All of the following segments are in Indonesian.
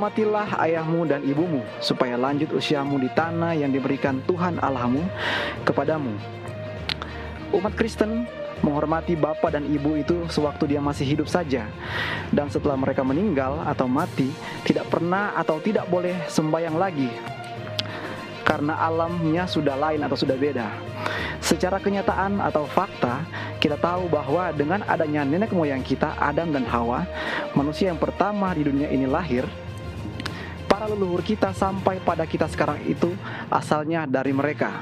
Hormatilah ayahmu dan ibumu, supaya lanjut usiamu di tanah yang diberikan Tuhan Allahmu kepadamu. Umat Kristen menghormati bapak dan ibu itu sewaktu dia masih hidup saja. Dan setelah mereka meninggal atau mati, tidak pernah atau tidak boleh sembahyang lagi. Karena alamnya sudah lain atau sudah beda. Secara kenyataan atau fakta, kita tahu bahwa dengan adanya nenek moyang kita, Adam dan Hawa, manusia yang pertama di dunia ini lahir, para leluhur kita sampai pada kita sekarang itu asalnya dari mereka.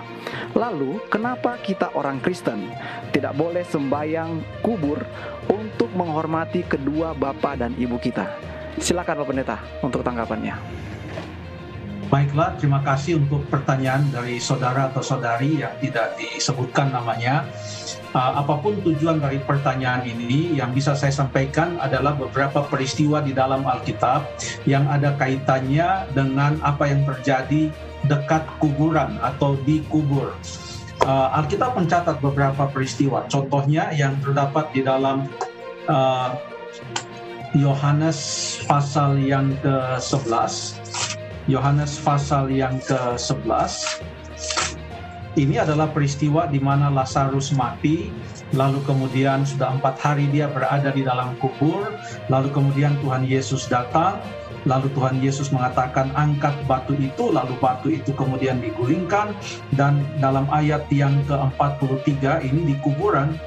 Lalu, kenapa kita orang Kristen tidak boleh sembahyang kubur untuk menghormati kedua bapak dan ibu kita? Silakan Pak Pendeta untuk tanggapannya. Baiklah, terima kasih untuk pertanyaan dari saudara atau saudari yang tidak disebutkan namanya uh, apa pun tujuan dari pertanyaan ini, yang bisa saya sampaikan adalah beberapa peristiwa di dalam Alkitab yang ada kaitannya dengan apa yang terjadi dekat kuburan atau di kubur. Uh, Alkitab mencatat beberapa peristiwa, contohnya yang terdapat di dalam uh, Yohanes pasal yang ke-11. Yohanes pasal yang ke-11 ini adalah peristiwa di mana Lazarus mati, lalu kemudian sudah empat hari dia berada di dalam kubur, lalu kemudian Tuhan Yesus datang, lalu Tuhan Yesus mengatakan angkat batu itu, lalu batu itu kemudian digulingkan, dan dalam ayat yang ke-43 ini di kuburan,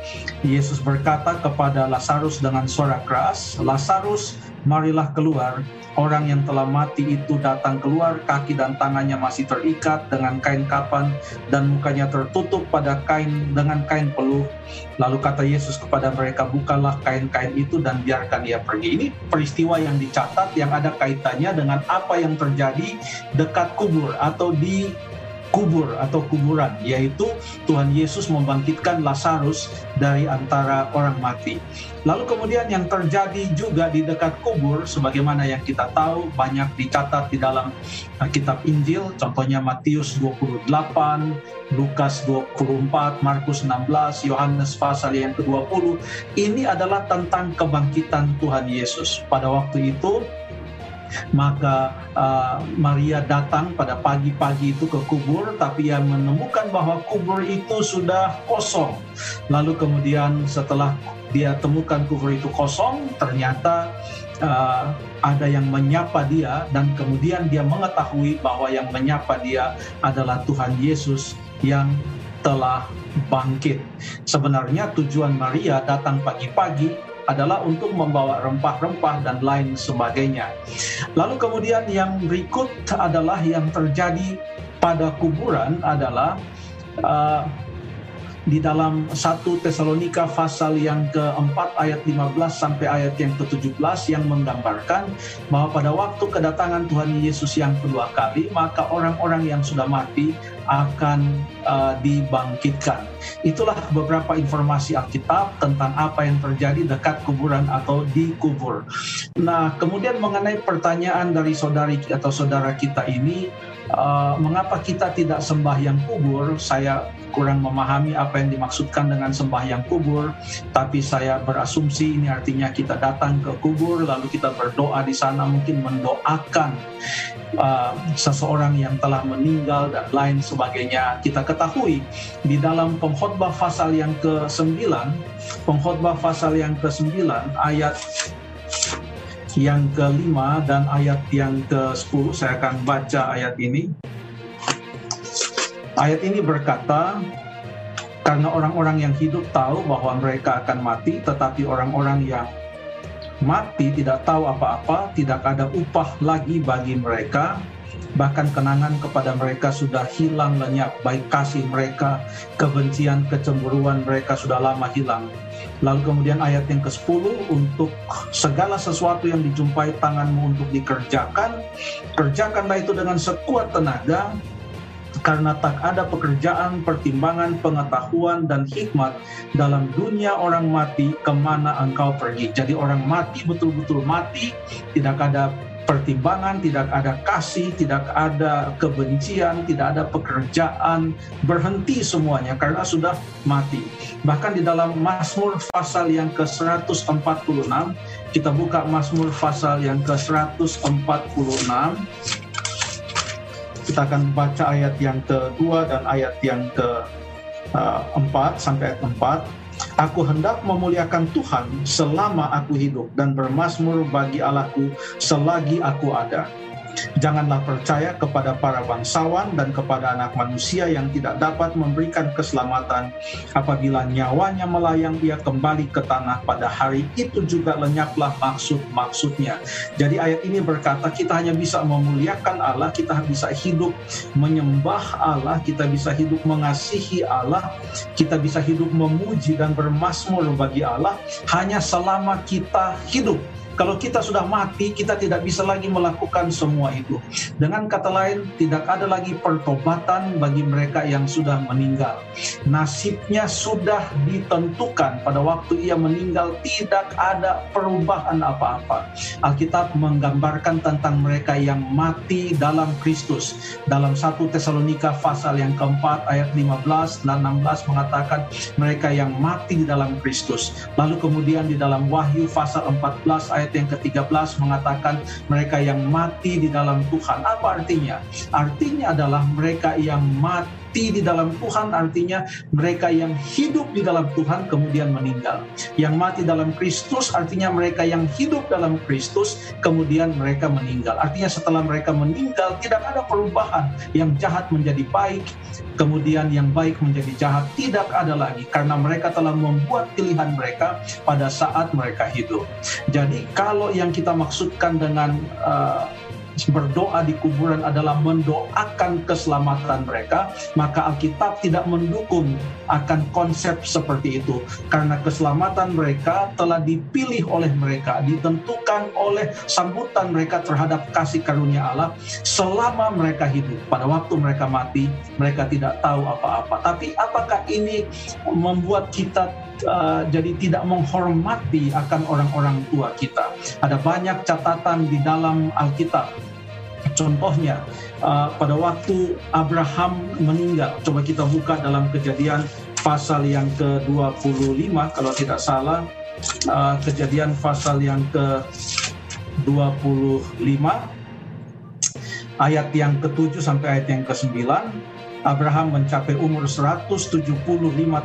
Yesus berkata kepada Lazarus dengan suara keras, Lazarus marilah keluar, orang yang telah mati itu datang keluar, kaki dan tangannya masih terikat dengan kain kapan dan mukanya tertutup pada kain dengan kain peluh. Lalu kata Yesus kepada mereka, bukalah kain-kain itu dan biarkan ia pergi. Ini peristiwa yang dicatat yang ada kaitannya dengan apa yang terjadi dekat kubur atau di kubur atau kuburan, yaitu Tuhan Yesus membangkitkan Lazarus dari antara orang mati. Lalu kemudian yang terjadi juga di dekat kubur, sebagaimana yang kita tahu banyak dicatat di dalam kitab Injil, contohnya Matius 28, Lukas 24, Markus 16, Yohanes pasal yang ke-20. Ini adalah tentang kebangkitan Tuhan Yesus. Pada waktu itu maka uh, Maria datang pada pagi-pagi itu ke kubur, tapi ia menemukan bahwa kubur itu sudah kosong. Lalu kemudian setelah dia temukan kubur itu kosong, ternyata uh, ada yang menyapa dia dan kemudian dia mengetahui bahwa yang menyapa dia adalah Tuhan Yesus yang telah bangkit. Sebenarnya tujuan Maria datang pagi-pagi adalah untuk membawa rempah-rempah dan lain sebagainya. Lalu kemudian yang berikut adalah yang terjadi pada kuburan adalah uh, di dalam 1 Tesalonika pasal yang keempat ayat 15 sampai ayat yang ke-17 yang menggambarkan bahwa pada waktu kedatangan Tuhan Yesus yang kedua kali maka orang-orang yang sudah mati akan uh, dibangkitkan. Itulah beberapa informasi Alkitab tentang apa yang terjadi dekat kuburan atau di kubur. Nah, kemudian mengenai pertanyaan dari saudari atau saudara kita ini, uh, mengapa kita tidak sembahyang kubur? Saya kurang memahami apa yang dimaksudkan dengan sembahyang kubur, tapi saya berasumsi ini artinya kita datang ke kubur lalu kita berdoa di sana mungkin mendoakan uh, seseorang yang telah meninggal dan lain sebagainya. Kita ketahui di dalam pengkhotbah pasal yang ke-9, pengkhotbah pasal yang ke-9 ayat yang kelima dan ayat yang ke-10 saya akan baca ayat ini. Ayat ini berkata, karena orang-orang yang hidup tahu bahwa mereka akan mati, tetapi orang-orang yang mati tidak tahu apa-apa, tidak ada upah lagi bagi mereka, bahkan kenangan kepada mereka sudah hilang lenyap, baik kasih mereka, kebencian, kecemburuan mereka sudah lama hilang. Lalu kemudian ayat yang ke-10 untuk segala sesuatu yang dijumpai tanganmu untuk dikerjakan, kerjakanlah itu dengan sekuat tenaga, karena tak ada pekerjaan, pertimbangan, pengetahuan, dan hikmat dalam dunia orang mati ke mana engkau pergi. Jadi orang mati betul-betul mati, tidak ada pertimbangan, tidak ada kasih, tidak ada kebencian, tidak ada pekerjaan, berhenti semuanya karena sudah mati. Bahkan di dalam Mazmur pasal yang ke-146, kita buka Mazmur pasal yang ke-146, kita akan baca ayat yang kedua dan ayat yang ke-4 sampai ayat 4. Aku hendak memuliakan Tuhan selama aku hidup dan bermasmur bagi Allahku selagi aku ada. Janganlah percaya kepada para bangsawan dan kepada anak manusia yang tidak dapat memberikan keselamatan. Apabila nyawanya melayang, ia kembali ke tanah pada hari itu juga lenyaplah maksud-maksudnya. Jadi ayat ini berkata kita hanya bisa memuliakan Allah, kita bisa hidup menyembah Allah, kita bisa hidup mengasihi Allah, kita bisa hidup memuji dan bermasmur bagi Allah hanya selama kita hidup kalau kita sudah mati, kita tidak bisa lagi melakukan semua itu. Dengan kata lain, tidak ada lagi pertobatan bagi mereka yang sudah meninggal. Nasibnya sudah ditentukan pada waktu ia meninggal, tidak ada perubahan apa-apa. Alkitab menggambarkan tentang mereka yang mati dalam Kristus. Dalam 1 Tesalonika pasal yang keempat ayat 15 dan 16 mengatakan mereka yang mati di dalam Kristus. Lalu kemudian di dalam Wahyu pasal 14 ayat ayat yang ke-13 mengatakan mereka yang mati di dalam Tuhan. Apa artinya? Artinya adalah mereka yang mati mati di dalam Tuhan artinya mereka yang hidup di dalam Tuhan kemudian meninggal. Yang mati dalam Kristus artinya mereka yang hidup dalam Kristus kemudian mereka meninggal. Artinya setelah mereka meninggal tidak ada perubahan. Yang jahat menjadi baik, kemudian yang baik menjadi jahat tidak ada lagi karena mereka telah membuat pilihan mereka pada saat mereka hidup. Jadi kalau yang kita maksudkan dengan uh, berdoa di kuburan adalah mendoakan keselamatan mereka, maka Alkitab tidak mendukung akan konsep seperti itu. Karena keselamatan mereka telah dipilih oleh mereka, ditentukan oleh sambutan mereka terhadap kasih karunia Allah selama mereka hidup. Pada waktu mereka mati, mereka tidak tahu apa-apa. Tapi apakah ini membuat kita uh, jadi tidak menghormati akan orang-orang tua kita. Ada banyak catatan di dalam Alkitab Contohnya uh, pada waktu Abraham meninggal, coba kita buka dalam kejadian pasal yang ke-25 kalau tidak salah, uh, kejadian pasal yang ke-25 ayat yang ke-7 sampai ayat yang ke-9 Abraham mencapai umur 175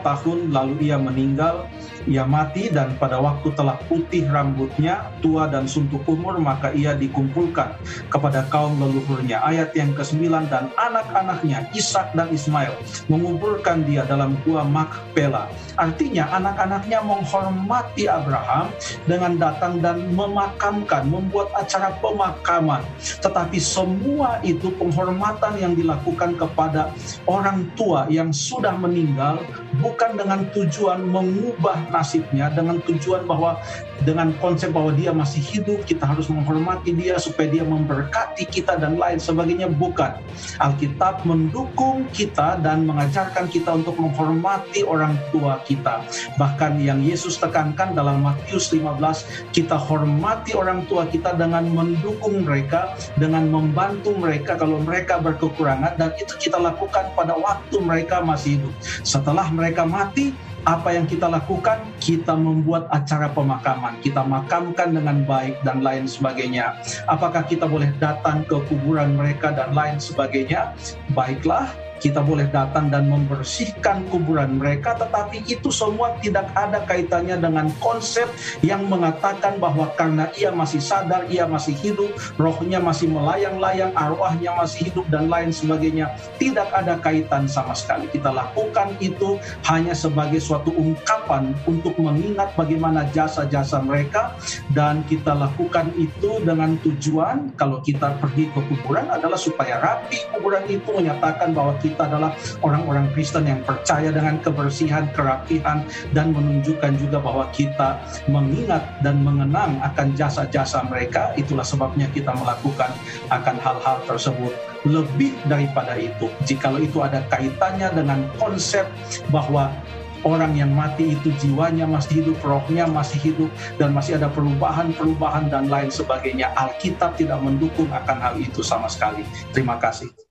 tahun lalu ia meninggal ia mati dan pada waktu telah putih rambutnya, tua dan suntuk umur, maka ia dikumpulkan kepada kaum leluhurnya. Ayat yang ke-9 dan anak-anaknya Ishak dan Ismail mengumpulkan dia dalam gua Makpela. Artinya anak-anaknya menghormati Abraham dengan datang dan memakamkan, membuat acara pemakaman. Tetapi semua itu penghormatan yang dilakukan kepada orang tua yang sudah meninggal bukan dengan tujuan mengubah nasibnya dengan tujuan bahwa dengan konsep bahwa dia masih hidup kita harus menghormati dia supaya dia memberkati kita dan lain sebagainya. Bukan. Alkitab mendukung kita dan mengajarkan kita untuk menghormati orang tua kita. Bahkan yang Yesus tekankan dalam Matius 15 kita hormati orang tua kita dengan mendukung mereka dengan membantu mereka kalau mereka berkekurangan dan itu kita lakukan pada waktu mereka masih hidup. Setelah mereka mati apa yang kita lakukan, kita membuat acara pemakaman, kita makamkan dengan baik dan lain sebagainya. Apakah kita boleh datang ke kuburan mereka dan lain sebagainya? Baiklah, kita boleh datang dan membersihkan kuburan mereka, tetapi itu semua tidak ada kaitannya dengan konsep yang mengatakan bahwa karena ia masih sadar, ia masih hidup, rohnya masih melayang-layang, arwahnya masih hidup, dan lain sebagainya. Tidak ada kaitan sama sekali. Kita lakukan itu hanya sebagai suatu ungkapan untuk mengingat bagaimana jasa-jasa mereka, dan kita lakukan itu dengan tujuan kalau kita pergi ke kuburan adalah supaya rapi kuburan itu menyatakan bahwa kita adalah orang-orang Kristen yang percaya dengan kebersihan, kerapihan, dan menunjukkan juga bahwa kita mengingat dan mengenang akan jasa-jasa mereka. Itulah sebabnya kita melakukan akan hal-hal tersebut lebih daripada itu. Jikalau itu ada kaitannya dengan konsep bahwa orang yang mati itu jiwanya masih hidup, rohnya masih hidup, dan masih ada perubahan-perubahan dan lain sebagainya. Alkitab tidak mendukung akan hal itu sama sekali. Terima kasih.